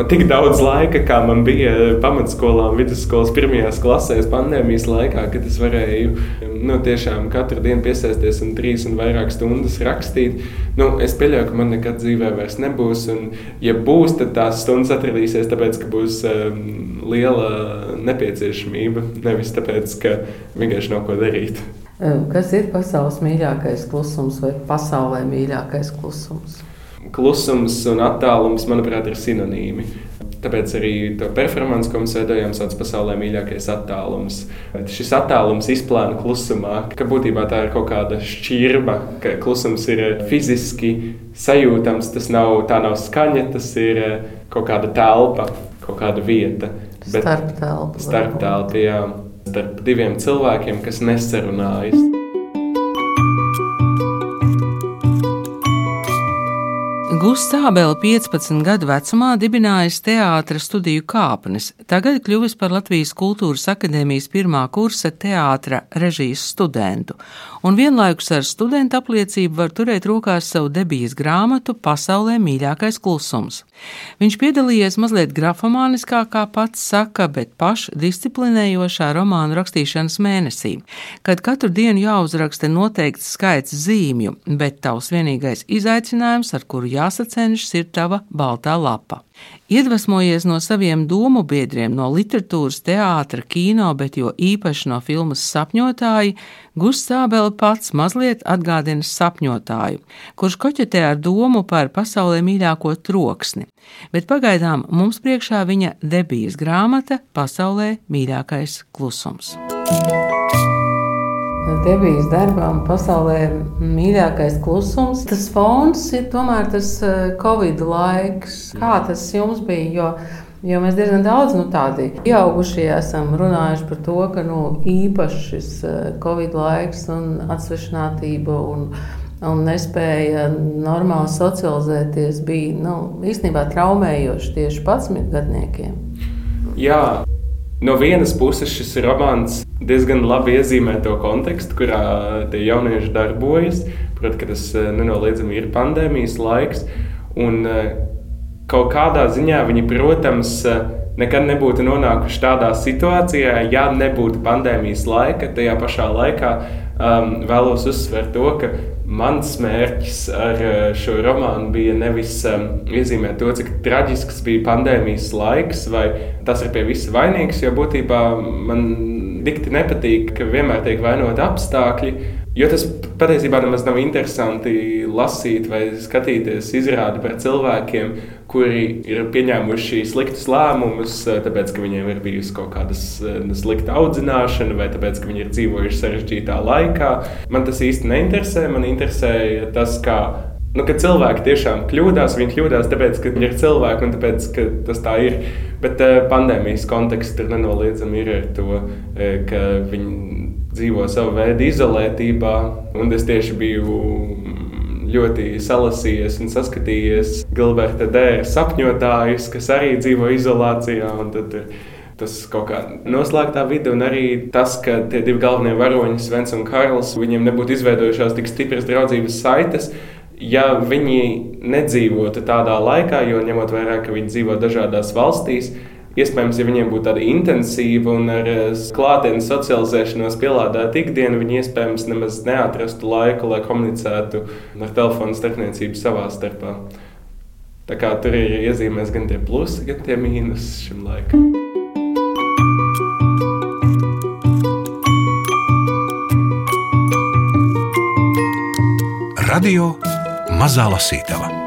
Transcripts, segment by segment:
Man tik daudz laika, kā man bija pamatskolā un vidusskolas pirmajās klasēs, pandēmijas laikā, kad es varēju nu, tiešām katru dienu piesaisties un trīs un vairāk stundas rakstīt. Nu, es pieļauju, ka man nekad dzīvē vairs nebūs. Un, ja būs, tad tās stundas atradīsies tāpēc, ka būs um, liela nepieciešamība, nevis tāpēc, ka vienkārši nav ko darīt. Kas ir pasaules mīļākais klusums vai pasaulē mīļākais klusums? Klusums un attālums, manuprāt, ir sinonīmi. Tāpēc arī to performanci, ko mēs veidojam, sauc par pasaulē mīļākais attālums. Bet šis attālums izplāna klusumā, ka būtībā tā ir kaut kāda šķirba, ka klusums ir fiziski sajūtams, tas nav, tā nav skaņa, tas ir kaut kāda telpa, kaut kāda vieta. Starp telpa. Starp telpa, jā. Starp diviem cilvēkiem, kas nesarunājas. Gusts Ābele 15 gadu vecumā dibinājis teātras studiju kāpnes, tagad kļuvis par Latvijas Kultūras akadēmijas pirmā kursa teātra režijas studentu, un vienlaikus ar studentu apliecību var turēt rokās savu debijas grāmatu Pasaulē mīļākais klusums. Viņš piedalījies mazliet grafomāniskā, kā pats saka, bet pašdisciplinējošā romānu rakstīšanas mēnesī, kad katru dienu jāuzraksta noteikts skaits zīmju, bet tavs vienīgais izaicinājums, ar kuru jā jāsacenšas, ir tava baltā lapa. Iedvesmojies no saviem domu biedriem, no literatūras, teātra, kino, bet jo īpaši no filmas sapņotāji, Ābele pats mazliet atgādina sapņotāju, kurš koķetē ar domu par pasaulē mīļāko troksni, bet pagaidām mums priekšā viņa debijas grāmata Pasaulē mīļākais klusums. Debijas darbām pasaulē mīļākais klusums. Tas fons ir tomēr tas eh, Covid laiks. Kā tas jums bija? Jo, jo mēs diezgan daudz nu, tādi pieaugušie esam runājuši par to, ka nu, īpaši šis eh, Covid laiks un atsvešinātība un un nespēja normāli socializēties, bija nu, īstenībā traumējoši tieši 11 gadniekiem. Jā, no vienas puses šis romāns diezgan labi iezīmē to kontekstu, kurā tie jaunieši darbojas. Protams, ka tas eh, nenoliedzami ir pandēmijas laiks. Un eh, kaut kādā ziņā viņi, protams, eh, nekad nebūtu nonākuši tādā situācijā, ja nebūtu pandēmijas laika. Tajā pašā laikā um, vēlos uzsvērt to, ka mans mērķis ar šo romānu bija nevis um, iezīmēt to, cik traģisks bija pandēmijas laiks, vai tas ir pie visa vainīgs, jo būtībā man dikti nepatīk, ka vienmēr tiek vainoti apstākļi. Jo tas patiesībā nemaz nav interesanti lasīt vai skatīties izrādi par cilvēkiem, kuri ir pieņēmuši sliktus lēmumus, tāpēc, ka viņiem ir bijusi kaut kāda eh, slikta audzināšana, vai tāpēc, ka viņi ir dzīvojuši sarežģītā laikā. Man tas īsti neinteresē. Man interesē tas, kā Nu, kad cilvēki tiešām kļūdās, viņi kļūdās tāpēc, ka viņi ir cilvēki un tāpēc, ka tas tā ir. Bet uh, pandēmijas konteksts tur nenoliedzami ir ar to, ka viņi dzīvo savu veidu izolētībā. Un es tieši biju ļoti salasījies un saskatījies Gilberta Dēra sapņotājus, kas arī dzīvo izolācijā. Tas kaut kā noslēgtā vidē, un arī tas, ka tie divi galvenie varoņi, Svens un Karls, viņiem nebūtu izveidojušās tik stipras draudzības saites ja viņi nedzīvotu tādā laikā, jo ņemot vērā, ka viņi dzīvo dažādās valstīs, Iespējams, ja viņiem būtu tāda intensīva un ar eh, klātienes socializēšanos pielādēta ikdiena, viņi iespējams nemaz neatrastu laiku, lai komunicētu ar telefonu starpniecību savā starpā. Tā kā tur ir iezīmēs gan tie plusi, gan tie mīnusi šim laikam. Radio Mazā Lasītava.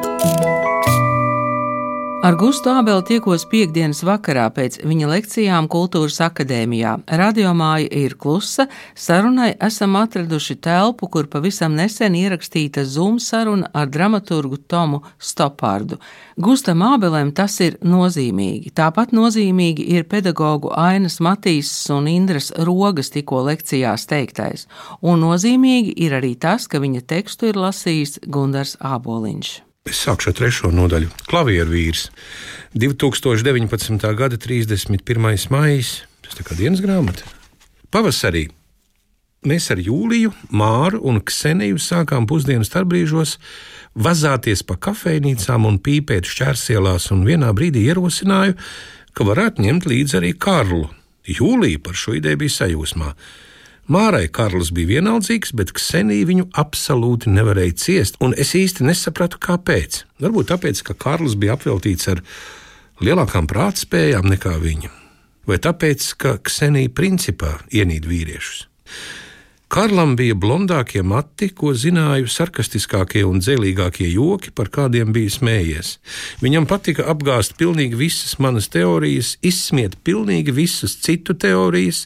Ar Gustu Ābeli tiekos piekdienas vakarā pēc viņa lekcijām Kultūras akadēmijā. Radiomāja ir klusa, sarunai esam atraduši telpu, kur pavisam nesen ierakstīta Zoom saruna ar dramaturgu Tomu Stopārdu. Gustam Ābelēm tas ir nozīmīgi. Tāpat nozīmīgi ir pedagoģu Ainas Matīsas un Indras Rogas tikko lekcijās teiktais, un nozīmīgi ir arī tas, ka viņa tekstu ir lasījis Gundars Āboliņš. Es sākšu ar trešo nodaļu. Klavieru vīrs. 2019. gada 31. maija. Tas tā kā dienas grāmata. Pavasarī mēs ar Jūliju, Māru un Kseniju sākām pusdienu starpbrīžos vazāties pa kafejnīcām un pīpēt šķērsielās, un vienā brīdī ierosināju, ka varētu ņemt līdzi arī Karlu. Jūlija par šo ideju bija sajūsmā. Mārai Karls bija vienaldzīgs, bet Ksenija viņu absolūti nevarēja ciest, un es īsti nesapratu, kāpēc. Varbūt tāpēc, ka Karls bija apveltīts ar lielākām prātspējām nekā viņa, vai tāpēc, ka Ksenija principā ienīd vīriešus. Karlam bija blondākie mati, ko zināju sarkastiskākie un dzēlīgākie joki, par kādiem bija smējies. Viņam patika apgāzt pilnīgi visas manas teorijas, izsmiet pilnīgi visas citu teorijas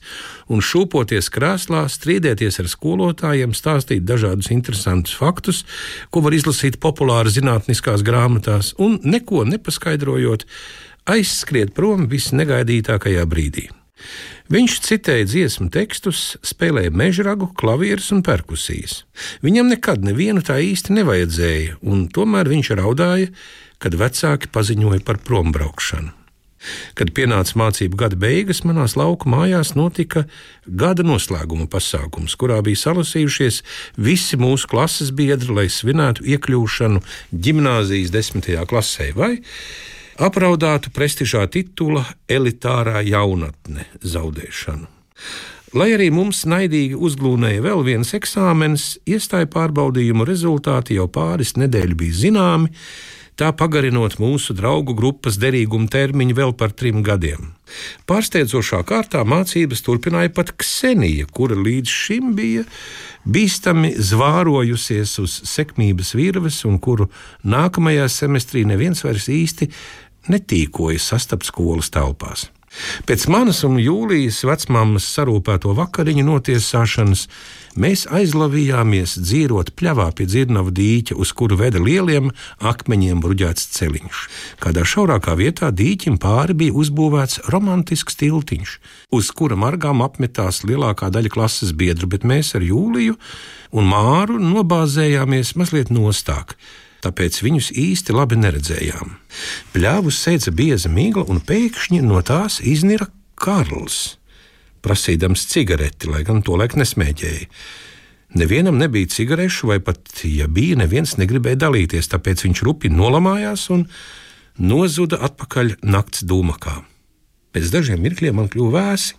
un šūpoties krēslā, strīdēties ar skolotājiem, stāstīt dažādus interesantus faktus, ko var izlasīt populāri zinātniskās grāmatās, un neko nepaskaidrojot, aizskriet prom visnegaidītākajā brīdī. Viņš citēja dziesmu tekstus, spēlēja mežragu, klavierus un perkusijas. Viņam nekad nevienu tā īsti nevajadzēja, un tomēr viņš raudāja, kad vecāki paziņoja par prombraukšanu. Kad pienāca mācību gada beigas, manās lauku mājās notika gada noslēguma pasākums, kurā bija salasījušies visi mūsu klases biedri, lai svinētu iekļūšanu gimnāzijas desmitajā klasē. Vai apraudātu prestižā titula elitārā jaunatne zaudēšanu. Lai arī mums naidīgi uzglūnēja vēl viens eksāmenis, iestāju pārbaudījumu rezultāti jau pāris nedēļu bija zināmi, tā pagarinot mūsu draugu grupas derīguma termiņu vēl par trim gadiem. Pārsteidzošā kārtā mācības turpināja pat Ksenija, kura līdz šim bija bīstami zvārojusies uz sekmības virves un kuru nākamajā semestrī neviens vairs īsti netīkoja sastapt skolas telpās. Pēc manas un Jūlijas vecmāmas sarūpēto vakariņu notiesāšanas mēs aizlavījāmies dzīvot pļavā pie dzirnava dīķa, uz kuru veda lieliem akmeņiem bruģēts celiņš. Kādā šaurākā vietā dīķim pāri bija uzbūvēts romantisks tiltiņš, uz kura margām apmetās lielākā daļa klases biedru, bet mēs ar Jūliju un Māru nobāzējāmies mazliet nostāk tāpēc viņus īsti labi neredzējām. Pļāvus sēdza bieza migla, un pēkšņi no tās iznira Karls, prasīdams cigareti, lai gan to laik nesmēķēja. Nevienam nebija cigarešu, vai pat, ja bija, neviens negribēja dalīties, tāpēc viņš rupi nolamājās un nozuda atpakaļ nakts dūmakā. Pēc dažiem mirkļiem man kļuva vēsi,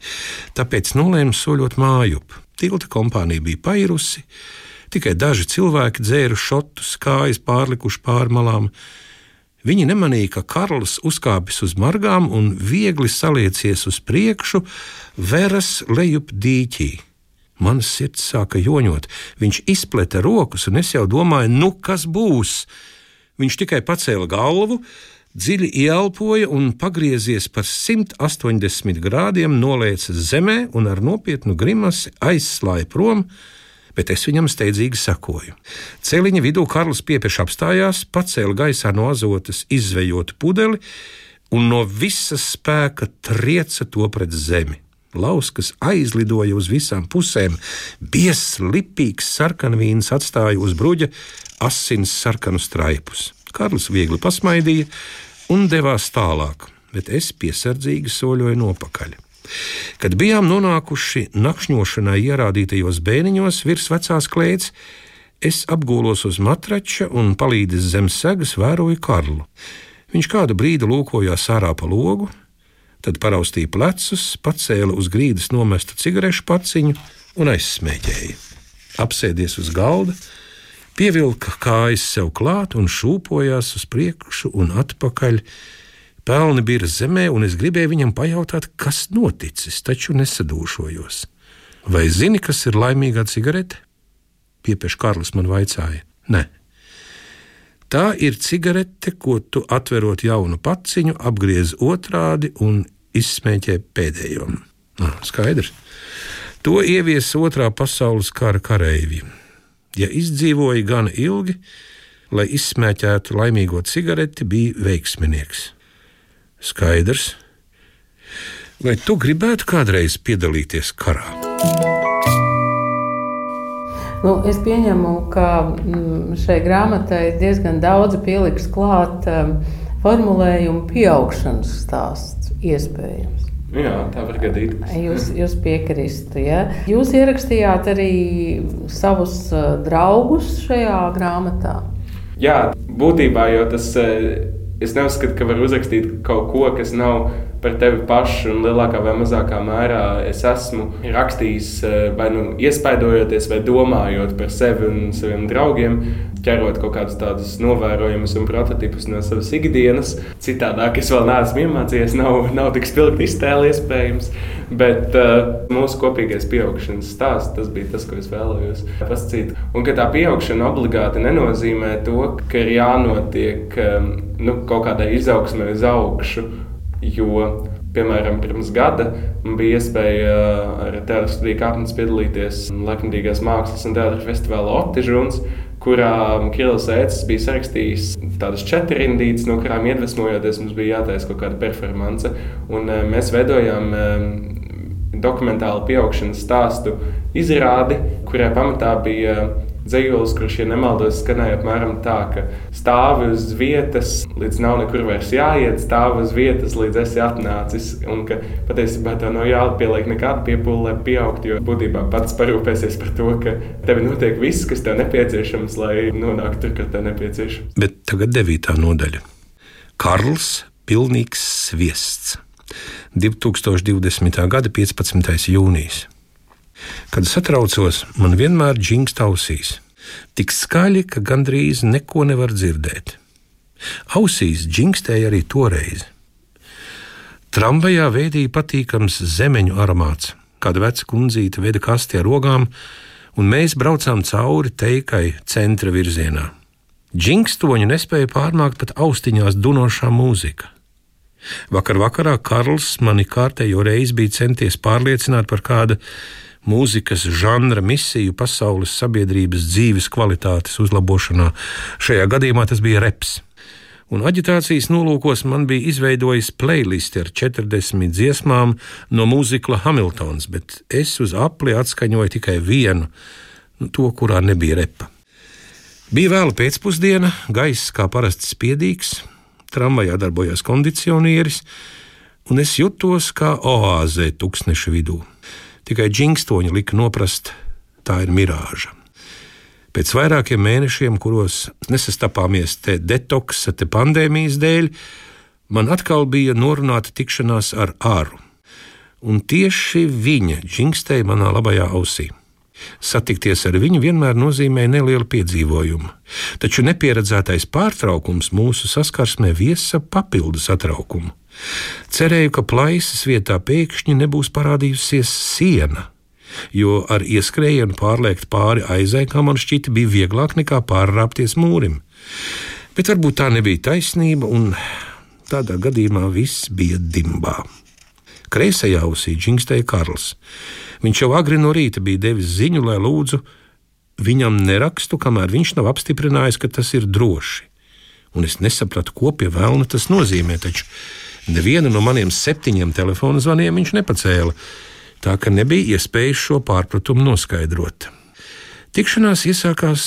tāpēc nolēmu soļot mājup. Tilta kompānija bija pairusi, Tikai daži cilvēki dzēra šotus, kājas pārlikuši pāri malām. Viņi nemanīja, ka Karls uzkāpis uz margām un viegli saliecies uz priekšu, veras lejup dīķī. Manas sirds sāka joņot. Viņš izpleta rokas, un es jau domāju, nu kas būs. Viņš tikai pacēla galvu, dziļi ielpoja un pagriezies par 180 grādiem, nolēca zemē un ar nopietnu grimasi aizslāja prom bet es viņam steidzīgi sakoju. Celiņa vidū Karls piepieši apstājās, pacēla gaisā no azotas izvejotu pudeli un no visas spēka trieca to pret zemi. Lauskas aizlidoja uz visām pusēm, biezs, lipīgs sarkanvīns atstāja uz bruģa asins sarkanu straipus. Karls viegli pasmaidīja un devās tālāk, bet es piesardzīgi soļoju nopakaļ. Kad bijām nonākuši nakšņošanai ierādītajos bēniņos virs vecās klēts, es apgūlos uz matrača un palīdzes zem segas vēroju Karlu. Viņš kādu brīdi lūkojās ārā pa logu, tad paraustīja plecus, pacēla uz grīdas nomestu cigarešu paciņu un aizsmēķēja. Apsēdies uz galda, pievilka kājas sev klāt un šūpojās uz priekšu un atpakaļ, Pelni bija zemē, un es gribēju viņam pajautāt, kas noticis, taču nesadūšojos. Vai zini, kas ir laimīgā cigarete? Piepieši Kārlis man vaicāja. Nē. Tā ir cigarete, ko tu atverot jaunu paciņu, apgriez otrādi un izsmēķē pēdējo. Ah, skaidrs. To ieviesa otrā pasaules kara kareivji. Ja izdzīvoja gana ilgi, lai izsmēķētu laimīgo cigareti, bija veiksminieks. Skaidrs. Vai tu gribētu kādreiz piedalīties karā? Nu, es pieņemu, ka mm, šai grāmatai diezgan daudz pieliks klāt um, formulējumu pieaugšanas stāsts iespējams. Jā, tā var gadīties. Jūs, jūs piekristu. Ja? Jūs ierakstījāt arī savus uh, draugus šajā grāmatā. Jā, būtībā jau tas. Es neuzskatu, ka var uzrakstīt kaut ko, kas nav par tevi pašu, un lielākā vai mazākā mērā es esmu rakstījis eh, vai nu iespaidojoties, vai domājot par sevi un saviem draugiem, ķerot kaut kādus tādus novērojumus un prototipus no savas ikdienas. Citādāk es vēl neesmu iemācījies, nav, nav tik spilgti iztēle iespējams. Bet uh, mūsu kopīgais pieaugšanas stāsts, tas bija tas, ko es vēlējos pasakīt. Un ka tā pieaugšana obligāti nenozīmē to, ka ir jānotiek um, nu, kaut kādai izaugsmē uz augšu Jo, piemēram, pirms gada man bija iespēja uh, ar teātros studiju kāpnes piedalīties Latvijas Mākslas un teātros festivālā Optižuns, kurā Kirillis Ēcis bija sarakstījis tādas četrindītas, no kurām iedvesmojoties mums bija jātaisa kaut kāda performance. Un uh, mēs veidojām um, dokumentālu pieaugšanas stāstu izrādi, kurai pamatā bija Dzīslis, kurš, ja nemaldos, skanēja apmēram tā, ka stāvi uz vietas, līdz nav nekur vairs jāiet, stāvi uz vietas, līdz esi atnācis. Un ka patiesībā tev nav jāpieliek nekāda piepūle, lai pieaugtu, jo būtībā pats parūpēsies par to, ka tev notiek viss, kas tev nepieciešams, lai nonāktu tur, kur tev nepieciešams. Bet tagad devītā nodaļa. Karls Pilnīgs sviests. 2020. gada 15. jūnijas. Kad satraucos, man vienmēr džingst ausīs. Tik skaļi, ka gandrīz neko nevar dzirdēt. Ausīs džingstēja arī toreiz. Tramvajā veidīja patīkams zemeņu aromāts. Kāda veca kundzīte veda kasti ar rogām, un mēs braucām cauri teikai centra virzienā. Džingstoņu nespēja pārmākt pat austiņās dunošā mūzika. Vakar vakarā Karls mani kārtējo reizi bija centies pārliecināt par kādu mūzikas žanra misiju pasaules sabiedrības dzīves kvalitātes uzlabošanā. Šajā gadījumā tas bija reps. Un aģitācijas nolūkos man bija izveidojis playlisti ar 40 dziesmām no mūzikla Hamiltons, bet es uz apli atskaņoju tikai vienu, nu, to, kurā nebija repa. Bija vēla pēcpusdiena, gaiss kā parasti spiedīgs, tramvajā darbojās kondicionieris, un es jutos kā oāzē tūkstneša vidū. Tikai džingstoņi lika noprast, tā ir mirāža. Pēc vairākiem mēnešiem, kuros nesastapāmies te detoksa, te pandēmijas dēļ, man atkal bija norunāta tikšanās ar āru. Un tieši viņa džingstēja manā labajā ausī. Satikties ar viņu vienmēr nozīmēja nelielu piedzīvojumu, taču nepieredzētais pārtraukums mūsu saskarsmē viesa papildu satraukumu. Cerēju, ka plaisas vietā pēkšņi nebūs parādījusies siena, jo ar ieskrējienu pārliekt pāri aizai, kā man šķita, bija vieglāk nekā pārrāpties mūrim. Bet varbūt tā nebija taisnība, un tādā gadījumā viss bija dimbā. Kreisajā ausī džingstēja Karls. Viņš jau agri no rīta bija devis ziņu, lai lūdzu viņam nerakstu, kamēr viņš nav apstiprinājis, ka tas ir droši. Un es nesapratu, ko pie vēlna tas nozīmē. Taču Nevienu no maniem septiņiem telefona zvaniem viņš nepacēla, tā ka nebija iespējas šo pārpratumu noskaidrot. Tikšanās iesākās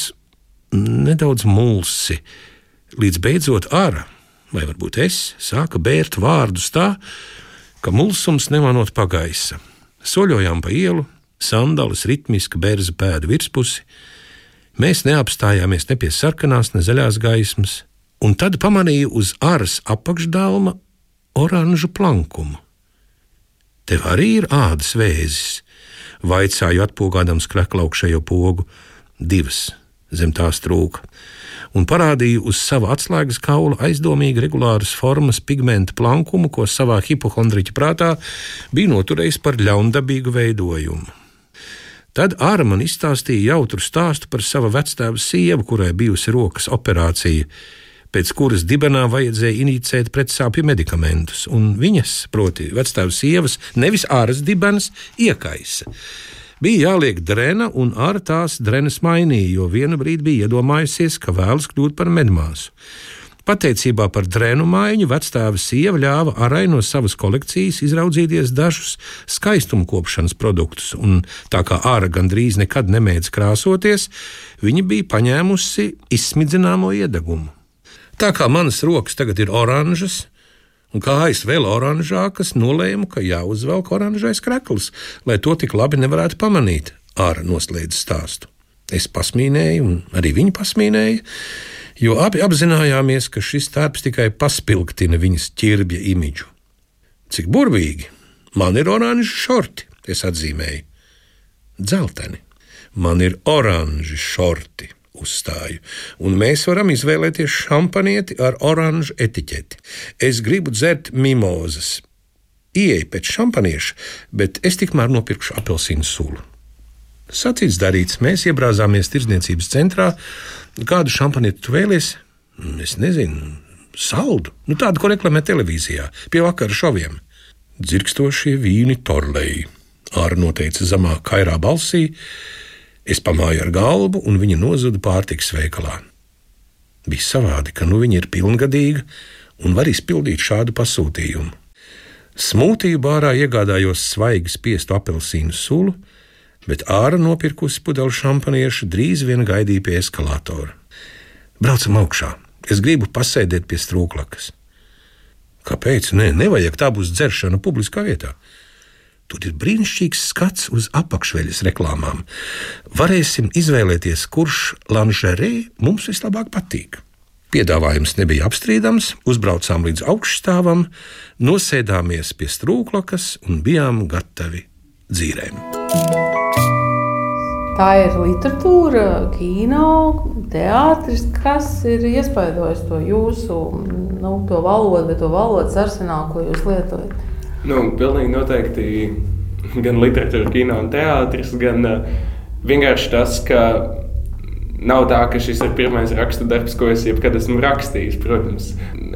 nedaudz mulsi, līdz beidzot ārā, vai varbūt es, sāka bērt vārdus tā, ka mulsums nemanot pagaisa. Soļojām pa ielu, sandālis ritmiski bērza pēdu virspusi, mēs neapstājāmies ne pie sarkanās, ne zaļās gaismas, un tad pamanīju uz āras apakšdālma oranžu plankumu. Tev arī ir ādas vēzis, vaicāju atpūgādams kreklaukšējo pogu, divas zem tās trūka, un parādīju uz sava atslēgas kaula aizdomīgi regulāras formas pigmenta plankumu, ko savā hipohondriķa prātā bija noturējis par ļaundabīgu veidojumu. Tad ārā man izstāstīja jautru stāstu par sava vectēva sievu, kurai bijusi rokas operācija, pēc kuras dibenā vajadzēja inicēt pretsāpju medikamentus, un viņas, proti, vecstāvas sievas, nevis āras dibens, iekaisa. Bija jāliek drēna, un ar tās drēnas mainīja, jo vienu brīdi bija iedomājusies, ka vēlas kļūt par medmāsu. Pateicībā par drēnu maiņu vecstāva sieva ļāva arai no savas kolekcijas izraudzīties dažus skaistuma kopšanas produktus, un tā kā ārā gandrīz nekad nemēdz krāsoties, viņa bija paņēmusi izsmidzināmo iedegumu. Tā kā manas rokas tagad ir oranžas, Un kājas vēl oranžākas, nolēmu, ka jāuzvelk oranžais krekls, lai to tik labi nevarētu pamanīt. Ārā noslēdz stāstu. Es pasmīnēju, un arī viņa pasmīnēja, jo abi apzinājāmies, ka šis tērps tikai paspilgtina viņas ķirbja imidžu. Cik burvīgi! Man ir oranži šorti, es atzīmēju. Dzelteni. Man ir oranži šorti, uzstāju, un mēs varam izvēlēties šampanieti ar oranžu etiķeti. Es gribu dzert mimozas. Ieej pēc šampanieša, bet es tikmēr nopirkšu apelsīnu sulu. Sacīts, darīts. Mēs iebrāzāmies tirdzniecības centrā. Kādu šampanietu tu vēlies? Es nezinu, saldu. Nu, tādu, ko reklamē televīzijā, pie vakara šoviem. Dzirkstošie vīni torlēji. Āra noteica zemā kairā balsī. Es pamāju ar galvu, un viņa nozuda pārtiks veikalā. Bija savādi, ka nu viņa ir pilngadīga un var izpildīt šādu pasūtījumu. Smūtiju bārā iegādājos svaigi spiestu apelsīnu sulu, bet ārā nopirkusi pudeli šampaniešu drīz vien gaidīja pie eskalātora. Braucam augšā, es gribu pasēdēt pie strūklakas. Kāpēc? Nē, nevajag tā būs dzeršana publiskā vietā. Tur ir brīnišķīgs skats uz apakšveļas reklāmām. Varēsim izvēlēties, kurš lanžerē mums vislabāk patīk. Piedāvājums nebija apstrīdams, uzbraucām līdz augšstāvam, nosēdāmies pie strūklakas un bijām gatavi dzīvēm. Tā ir literatūra, kino, teātris, kas ir iespaidojis to jūsu nu, to valodu, to valodas arsenālu, ko jūs lietojat. Nu, pilnīgi noteikti gan literatūra, kino un teātris, gan uh, vienkārši tas, ka Nav tā, ka šis ir pirmais rakstu darbs, ko es jebkad esmu rakstījis. Protams,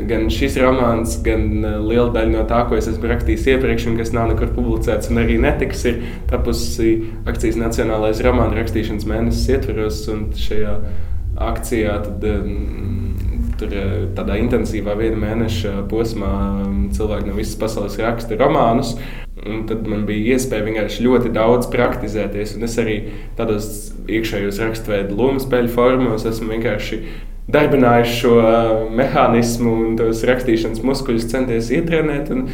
gan šis romāns, gan uh, liela daļa no tā, ko es esmu rakstījis iepriekš, un kas nav nekur publicēts, un arī netiks, ir tapusi akcijas Nacionālais romānu rakstīšanas mēnesis ietveros. Šajā akcijā tad, um, tur uh, tādā intensīvā viena mēneša posmā um, cilvēki no visas pasaules raksta romānus. Un tad man bija iespēja vienkārši ļoti daudz praktizēties. Un es arī tādos iekšējos raksturveidu lomu spēļu formos esmu vienkārši darbinājis šo uh, mehānismu un tos rakstīšanas muskuļus, centies ietrenēt. Un,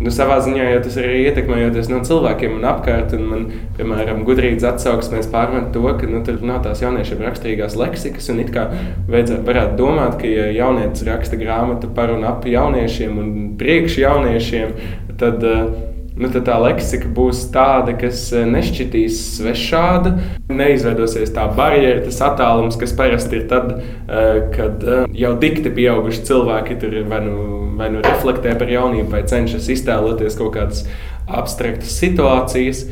Nu, savā ziņā jau tas arī ietekmējoties no cilvēkiem un apkārt. Un man, piemēram, gudrības atsauksmēs pārmet to, ka nu, tur nav tās jauniešiem raksturīgās leksikas. Un it kā varētu domāt, ka ja jaunietis raksta grāmatu par un ap jauniešiem un priekš jauniešiem, tad uh, nu, tad tā leksika būs tāda, kas eh, nešķitīs svešāda, neizveidosies tā barjera, tas attālums, kas parasti ir tad, eh, kad eh, jau dikti pieauguši cilvēki tur vai nu, vai nu reflektē par jaunību, vai cenšas iztēloties kaut kādas abstraktas situācijas.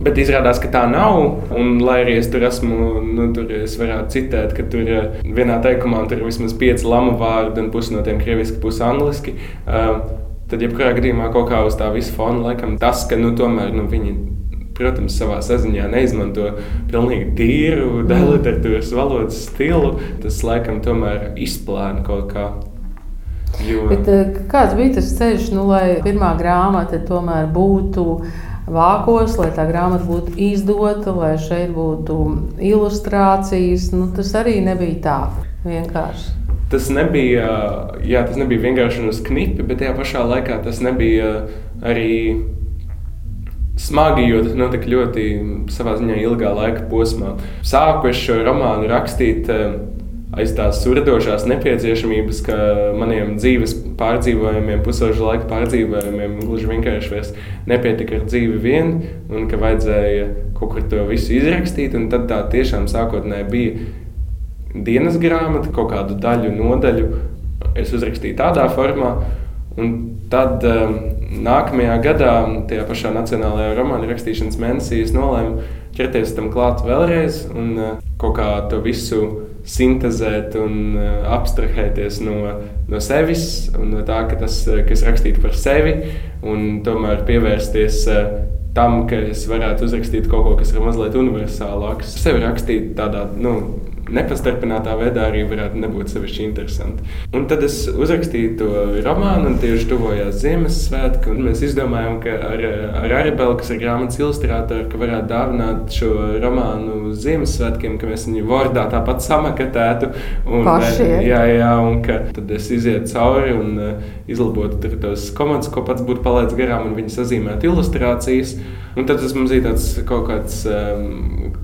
Bet izrādās, ka tā nav. Un, lai arī es tur esmu, nu, tur es varētu citēt, ka tur vienā teikumā tur ir vismaz pieci lamu vārdi, un pusi no tiem krieviski, pusi angliski. Uh, tad jebkurā gadījumā kaut kā uz tā visa fona laikam tas, ka nu, tomēr nu, viņi. Protams, savā saziņā neizmanto pilnīgi tīru literatūras valodas stilu. Tas laikam tomēr izplēna kaut kā. Jo... Bet, eh, kāds bija tas ceļš, nu, lai pirmā grāmata tomēr būtu vākos, lai tā grāmata būtu izdota, lai šeit būtu ilustrācijas? Nu, tas arī nebija tā vienkārši tas nebija, jā, tas nebija vienkārši uz knipi, bet tajā pašā laikā tas nebija arī smagi, jo tas notika ļoti savā ziņā ilgā laika posmā. Sāku es šo romānu rakstīt eh, aiz tās surdošās nepieciešamības, ka maniem dzīves pārdzīvojumiem, pusauģa laika pārdzīvojumiem gluži vienkārši vairs nepietika ar dzīvi vien, un ka vajadzēja kaut kur to visu izrakstīt. Tad tā tiešām sākotnēji bija dienas grāmatu, kaut kādu daļu, nodaļu. Es uzrakstīju tādā formā, un tad um, nākamajā gadā, tajā pašā Nacionālajā romāna rakstīšanas mēnesī, es nolēmu ķerties tam klāt vēlreiz un uh, kaut kā to visu sintēzēt un uh, abstrahēties no, no sevis un no tā, ka tas, uh, kas rakstīts par sevi, un tomēr pievērsties uh, tam, ka es varētu uzrakstīt kaut ko, kas ir mazliet universālāks. Sevi rakstīt tādā, nu, nepastarpinātā veidā arī varētu nebūt sevišķi interesanti. Un tad es uzrakstīju to romānu, un tieši tuvojās Ziemassvētki. Mēs izdomājām, ka ar, ar Arabelu, kas ir grāmatas ilustrātori, ka varētu dāvināt šo romānu Ziemassvētkiem, ka mēs viņu vārdā tāpat samakatētu. Un, Pašie. jā, jā, un ka tad es izietu cauri un uh, izlabotu tos komandas, ko pats būtu palaidis garām, un viņi sazīmētu ilustrācijas. Un tad tas mums bija tāds kaut kāds. Um,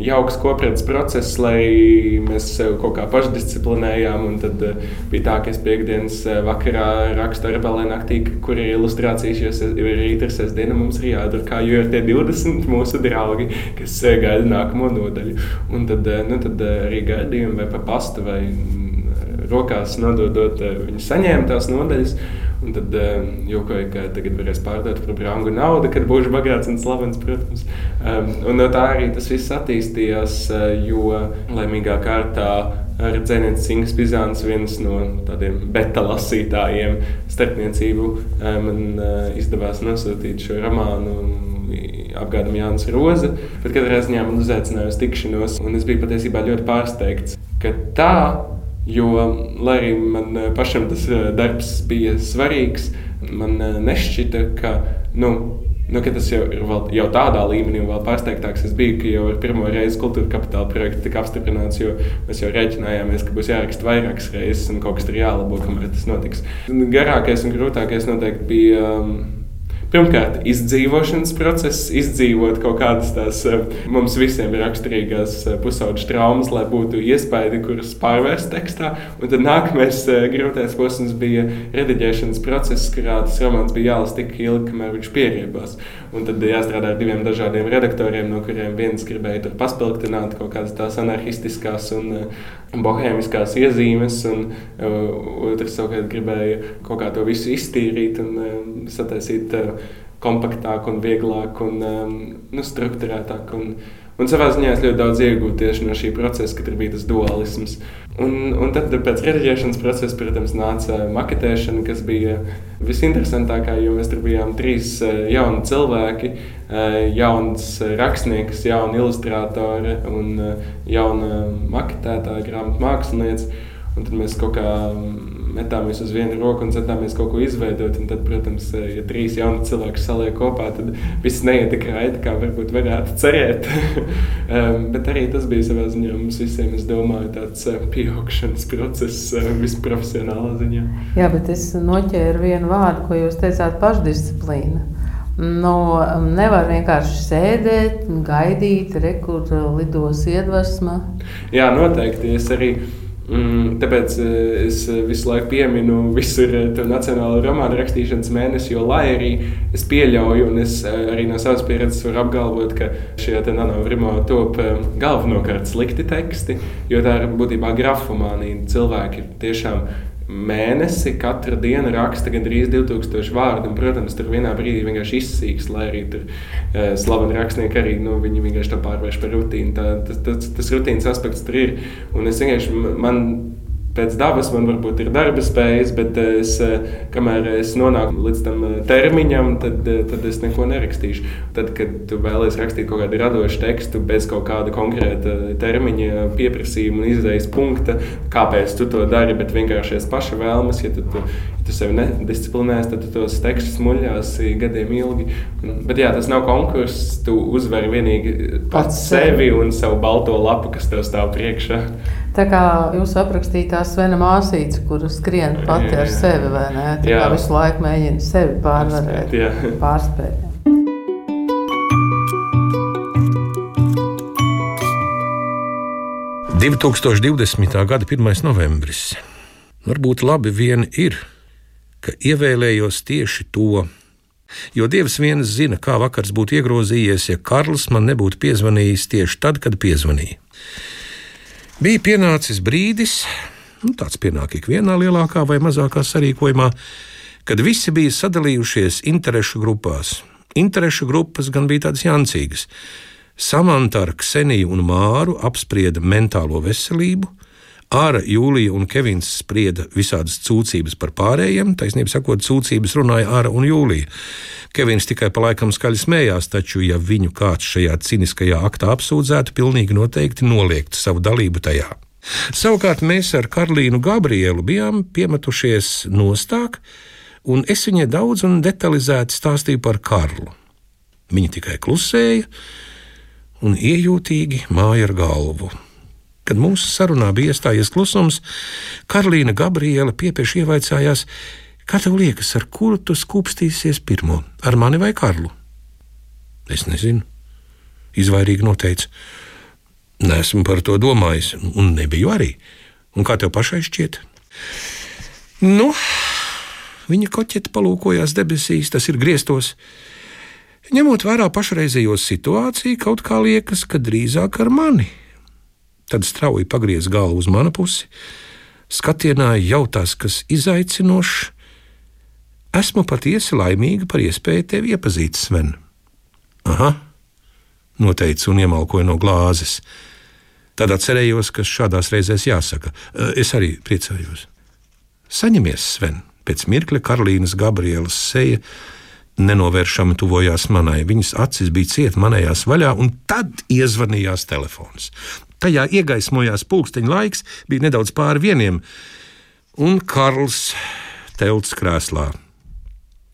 jauks kopienas process, lai mēs sev kaut kā pašdisciplinējām. Tad uh, bija tā, ka es piekdienas uh, vakarā rakstu ar Belēnu naktī, kur ir ilustrācijas, jo ir rīta sestdiena mums ir jādara, jo ir tie 20 mūsu draugi, kas uh, gaida nākamo nodaļu. Un tad, nu, tad arī gaidījumi vai pa pastu vai mm, rokās nododot, viņi saņēma tās nodaļas. Un tad uh, jokoju, ka tagad varēs pārdot par brangu naudu, kad būšu bagāts un slavens, protams. Um, un no tā arī tas viss attīstījās, uh, jo laimīgā kārtā ar Zenētas Ingas Pizāns, viens no tādiem beta lasītājiem, starpniecību, um, man uh, izdevās nosūtīt šo romānu apgādam Jānis Roza. Bet katrā ziņā man uzaicināja uz tikšanos, un es biju patiesībā ļoti pārsteigts, ka tā Jo, lai arī man eh, pašam tas eh, darbs bija svarīgs, man eh, nešķita, ka, nu, nu, ka tas jau ir vēl, jau tādā līmenī, vēl pārsteigtāks es biju, ka jau ar pirmo reizi kultūra kapitāla projekts tika apstiprināts, jo mēs jau rēķinājāmies, ka būs jāraksta vairākas reizes un kaut kas tur jālabo, kamēr tas notiks. Garākais un grūtākais noteikti bija. Um, Pirmkārt, izdzīvošanas process, izdzīvot kaut kādas tās eh, mums visiem raksturīgās eh, pusauģu traumas, lai būtu iespēja, kuras pārvērst tekstā. Un tad nākamais eh, grūtais posms bija rediģēšanas process, kurā tas romāns bija jālasa tik ilgi, kamēr viņš pieriebās. Un tad jāstrādā ar diviem dažādiem redaktoriem, no kuriem viens gribēja tur paspilgtināt kaut kādas tās anarchistiskās un bohēmiskās iezīmes, un otrs savukārt gribēja kaut kā to visu iztīrīt un sataisīt kompaktāk, un vieglāk un um, nu, struktūrētāk. Un, un savā ziņā es ļoti daudz iegūstu tieši no šī procesa, kad bija tas dualisms. Un, un tad pēc rediģēšanas procesa, protams, nāca maketēšana, kas bija visinteresantākā, jo mēs tur bijām trīs uh, jauni cilvēki, uh, jauns rakstnieks, jauna ilustrātori un uh, jauna maketētāja, grāmatu mākslinieca. Un tad mēs kaut kā metāmies uz vienu roku un centāmies kaut ko izveidot. Un tad, protams, ja trīs jauni cilvēki saliek kopā, tad viss neiet tik raiti, kā varbūt varētu cerēt. bet arī tas bija savā ziņā mums visiem, es domāju, tāds uh, pieaugšanas process uh, visprofesionālā ziņā. Jā, bet es noķēru vienu vārdu, ko jūs teicāt, pašdisciplīna. Nu, nevar vienkārši sēdēt, gaidīt, rekur lidos iedvesma. Jā, noteikti. Es arī Mm, tāpēc eh, es eh, visu laiku pieminu visur eh, nacionālo romānu rakstīšanas mēnesi, jo lai arī es pieļauju, un es arī no savas pieredzes varu apgalvot, ka šie nanogrimo top galvenokārt slikti teksti, jo tā ir būtībā grafomānija. Cilvēki tiešām mēnesi katru dienu raksta gandrīz 2000 vārdu. Un, protams, tur vienā brīdī vienkārši izsīks, lai arī tur uh, slaveni rakstnieki arī nu, viņi vienkārši to pārvērš par rutīnu. Tā, tas, tas, tas rutīnas aspekts tur ir. Un es vienkārši man pēc dabas man varbūt ir darba spējas, bet es, eh, kamēr es nonāku līdz tam eh, termiņam, tad, eh, tad es neko nerakstīšu. Tad, kad tu vēlies rakstīt kaut kādu radošu tekstu bez kaut kāda konkrēta termiņa, pieprasījuma un izdejas punkta, kāpēc tu to dari, bet vienkārši es paša vēlmes, ja tu, tu, ja tu sevi nedisciplinēsi, tad tu tos tekstus muļās gadiem ilgi. Bet jā, tas nav konkurss, tu uzvari vienīgi pats sevi un savu balto lapu, kas tev stāv priekšā. Tā kā jūs aprakstītā Svena māsīca, kur skrien pati ar sevi, vai ne? Tā kā visu laiku mēģina sevi pārvarēt, pārspēt. - 2020. gada 1. novembris. Varbūt labi vien ir, ka ievēlējos tieši to, jo Dievs viens zina, kā vakars būtu iegrozījies, ja Karls man nebūtu piezvanījis tieši tad, kad piezvanīja. Bija pienācis brīdis, nu, tāds pienāk ikvienā lielākā vai mazākā sarīkojumā, kad visi bija sadalījušies interešu grupās. Interešu grupas gan bija tādas jancīgas. Samanta ar Kseniju un Māru apsprieda mentālo veselību, Āra, Jūlija un Kevins sprieda visādas sūdzības par pārējiem, taisnība sakot, sūdzības runāja Āra un Jūlija. Kevins tikai pa laikam skaļi smējās, taču, ja viņu kāds šajā ciniskajā aktā apsūdzētu, pilnīgi noteikti noliegtu savu dalību tajā. Savukārt mēs ar Karolīnu Gabrielu bijām piemetušies nostāk, un es viņai daudz un detalizēti stāstīju par Karlu. Viņa tikai klusēja un iejūtīgi māja ar galvu. Kad mūsu sarunā bija iestājies klusums, Karolīna Gabriela piepieši ievaicājās, kā tev liekas, ar kuru tu skūpstīsies pirmo, ar mani vai Karlu? Es nezinu, izvairīgi noteicu. Nesmu par to domājis, un nebiju arī. Un kā tev pašai šķiet? Nu, viņa koķete palūkojās debesīs, tas ir griestos. Ņemot vērā pašreizējo situāciju, kaut kā liekas, ka drīzāk ar mani tad strauji pagriez galvu uz manu pusi, skatienā jautās, kas izaicinošs. Esmu patiesi laimīga par iespēju tevi iepazīt, Sven. Aha, noteicu un iemalkoju no glāzes. Tad atcerējos, kas šādās reizēs jāsaka. Es arī priecājos. Saņemies, Sven. Pēc mirkļa Karolīnas Gabrielas seja nenovēršami tuvojās manai. Viņas acis bija cieta manējās vaļā, un tad iezvanījās telefons. Tajā iegaismojās pulksteņa laiks, bija nedaudz pāri vieniem, un Karls telts krēslā.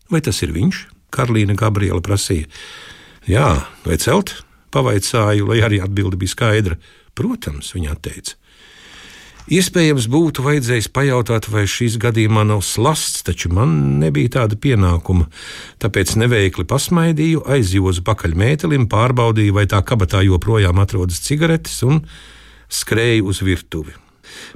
Vai tas ir viņš? Karlīna Gabriela prasīja. Jā, vai celt? Pavaicāju, lai arī atbilde bija skaidra. Protams, viņa teica. Iespējams, būtu vajadzējis pajautāt, vai šīs gadījumā nav slasts, taču man nebija tāda pienākuma. Tāpēc neveikli pasmaidīju, aizjozu pakaļ mētelim, pārbaudīju, vai tā kabatā joprojām atrodas cigaretes, un skrēju uz virtuvi.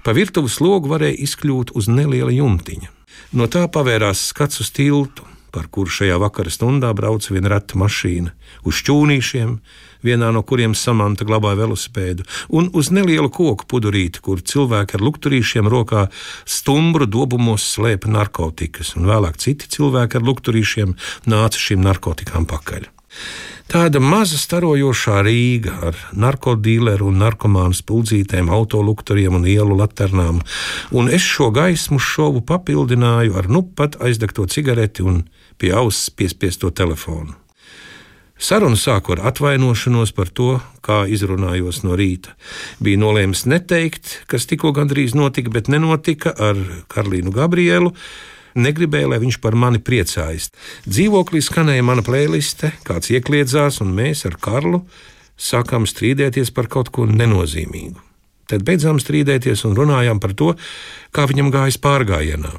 Pa virtuves logu varēja izkļūt uz neliela jumtiņa. No tā pavērās skats uz tiltu, par kuru šajā vakara stundā brauca viena reta mašīna, uz šķūnīšiem, vienā no kuriem samanta glabāja velosipēdu, un uz nelielu koku pudurīti, kur cilvēki ar lukturīšiem rokā stumbru dobumos slēpa narkotikas, un vēlāk citi cilvēki ar lukturīšiem nāca šīm narkotikām pakaļ. Tāda maza starojošā Rīga ar narkotīleru un narkomānu spuldzītēm, autolukturiem un ielu laternām, un es šo gaismu šovu papildināju ar nu pat aizdegto cigareti un pie auss piespiesto telefonu. Sarunu sāku ar atvainošanos par to, kā izrunājos no rīta. Bija nolēmis neteikt, kas tikko gandrīz notika, bet nenotika ar Karlīnu Gabrielu. Negribēju, lai viņš par mani priecājas. Dzīvoklī skanēja mana playliste, kāds iekļiedzās, un mēs ar Karlu sākām strīdēties par kaut ko nenozīmīgu. Tad beidzām strīdēties un runājām par to, kā viņam gājas pārgājienā.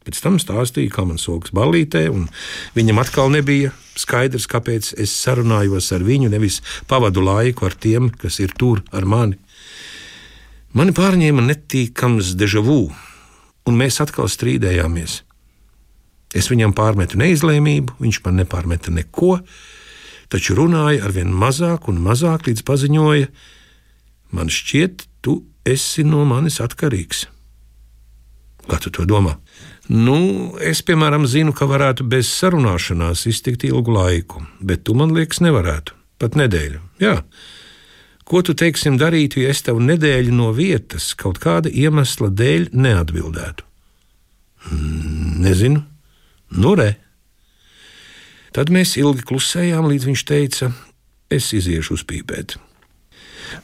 Pēc tam stāstīja, kā man sokas ballītē, un viņam atkal nebija skaidrs, kāpēc es sarunājos ar viņu, nevis pavadu laiku ar tiem, kas ir tur ar mani. Mani pārņēma netīkams deja vu, un mēs atkal strīdējāmies. Es viņam pārmetu neizlēmību, viņš man nepārmeta neko, taču runāja ar vien mazāk un mazāk, līdz paziņoja: Man šķiet, tu esi no manis atkarīgs. Kā tu to domā? Nu, es, piemēram, zinu, ka varētu bez sarunāšanās iztikt ilgu laiku, bet tu man liekas, nevarētu. Pat nedēļu. Jā. Ko tu teiksim darītu, ja es tev nedēļu no vietas kaut kāda iemesla dēļ neatbildētu? Mm, nezinu. Nu, re. Tad mēs ilgi klusējām, līdz viņš teica, es iziešu uzpīpēt.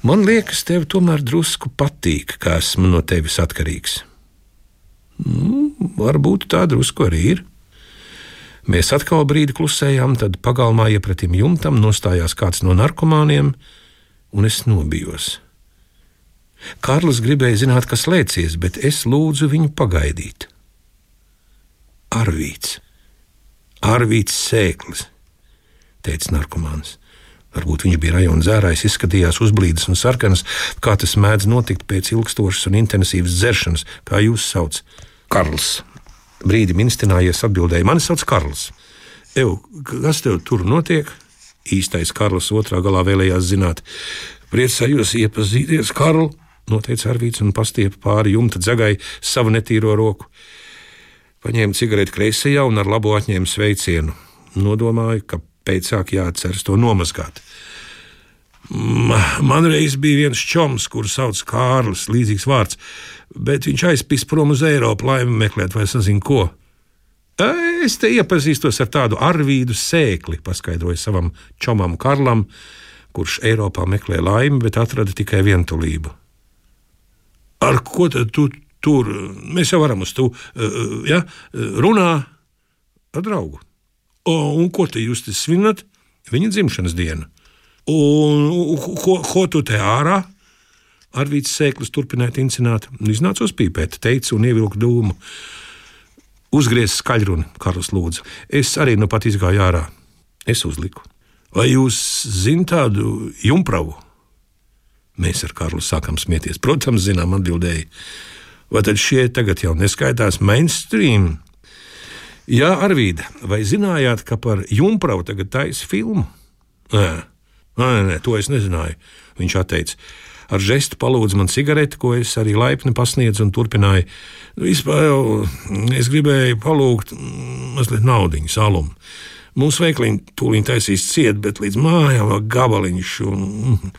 Man liekas, tev tomēr drusku patīk, ka esmu no tevis atkarīgs. Nu, varbūt tā drusku arī ir. Mēs atkal brīdi klusējām, tad pagalmā iepratim jumtam nostājās kāds no narkomāniem, un es nobijos. Kārlis gribēja zināt, kas lēcies, bet es lūdzu viņu pagaidīt. Arvīts, Arvīts sēklis, teica narkomāns. Varbūt viņš bija rajona dzērājs, izskatījās uzblīdis un sarkanas, kā tas mēdz notikt pēc ilgstošas un intensīvas dzeršanas, kā jūs saucat. Karls. Brīdi minstinājies, atbildēja: Mani sauc Karls. Ev, kas tev tur notiek? Īstais Karls otrā galā vēlējās zināt. Priecājos iepazīties, Karl, noteica Arvīts un pastiepa pāri jumta dzegai savu netīro roku. Paņēma cigareti kreisajā un ar labo atņēma sveicienu. Nodomāju, ka pēcāk jāatceras to nomazgāt. Man reiz bija viens čoms, kurš sauc Kārlis, līdzīgs vārds, bet viņš aizpīs prom uz Eiropu, lai meklētu vai sazinu ko. Es te iepazīstos ar tādu arvīdu sēkli, paskaidroja savam čomam Karlam, kurš Eiropā meklē laimi, bet atrada tikai vientulību. Ar ko tad tu tur? Mēs jau varam uz to ja? runā ar draugu. O, un ko te jūs te svinat? Viņa dzimšanas dienu. Un ko, ko tu te ārā? Arvīts sēklis turpināja tincināt. Iznāca uz pīpēt, teica un ievilka dūmu. Uzgriez skaļruni, Karls lūdza. Es arī nu pat izgāju ārā. Es uzliku. Vai jūs zināt tādu jumpravu? Mēs ar Karlu sākām smieties. Protams, zinām, atbildēja. Vai tad šie tagad jau neskaitās mainstream? Jā, Arvīda, vai zinājāt, ka par jumpravu tagad taisa filmu? Nē. Nē, nē, to es nezināju. Viņš atteica. Ar žestu palūdza man cigareti, ko es arī laipni pasniedzu un turpināju. Vispār jau es gribēju palūgt mazliet naudiņu, salumu. Mūsu veikliņi tūlīt taisīs ciet, bet līdz mājām vēl gabaliņš. Un,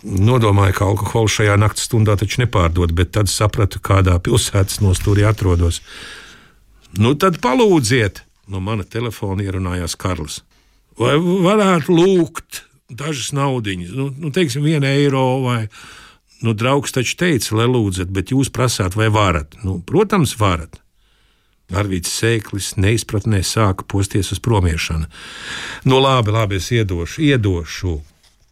Nodomāju, ka alkoholu šajā naktas stundā taču nepārdod, bet tad sapratu, kādā pilsētas nostūrī atrodos. Nu, tad palūdziet, no mana telefona ierunājās Karls. Vai varētu lūgt dažas naudiņas, nu, nu teiksim, vienu eiro vai. Nu, draugs taču teica, lai lūdzat, bet jūs prasāt, vai varat. Nu, protams, varat. Arvīts Sēklis neizpratnē sāka posties uz promiešanu. Nu, labi, labi, es iedošu, iedošu.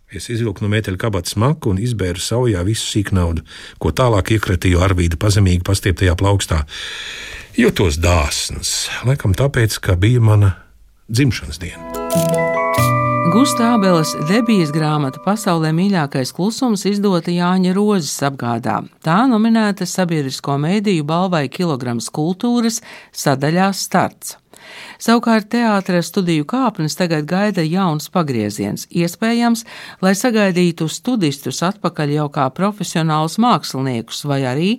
Es izvilku no metāla kabatas maku un izbēru saujā visu sīk naudu, ko tālāk iekratīju Arvīda pazemīgi pastieptajā plaukstā. Jūtos dāsns, laikam tāpēc, ka bija mana dzimšanas diena. Gusta Abeles debijas grāmata Pasaulē mīļākais klusums izdota Jāņa Rozes apgādā. Tā nominēta sabiedrisko mēdīju balvai kilograms kultūras sadaļā starts. Savukārt teātras studiju kāpnes tagad gaida jauns pagrieziens, iespējams, lai sagaidītu studistus atpakaļ jau kā profesionālus māksliniekus, vai arī,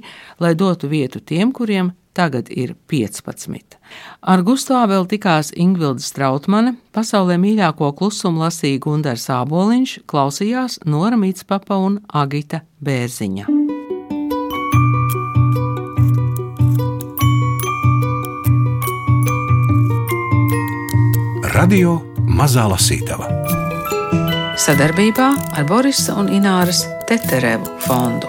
lai dotu vietu tiem, kuriem tagad ir 15. Ar Gustavelu tikās Ingvilda Strautmane, pasaulē mīļāko klusumu lasīja Gundars Āboliņš, klausījās Nora Mītspapa un Agita Bērziņa. Radio Mazā Lasītava Sadarbībā ar Borisa un Ināras Teterevu fondu.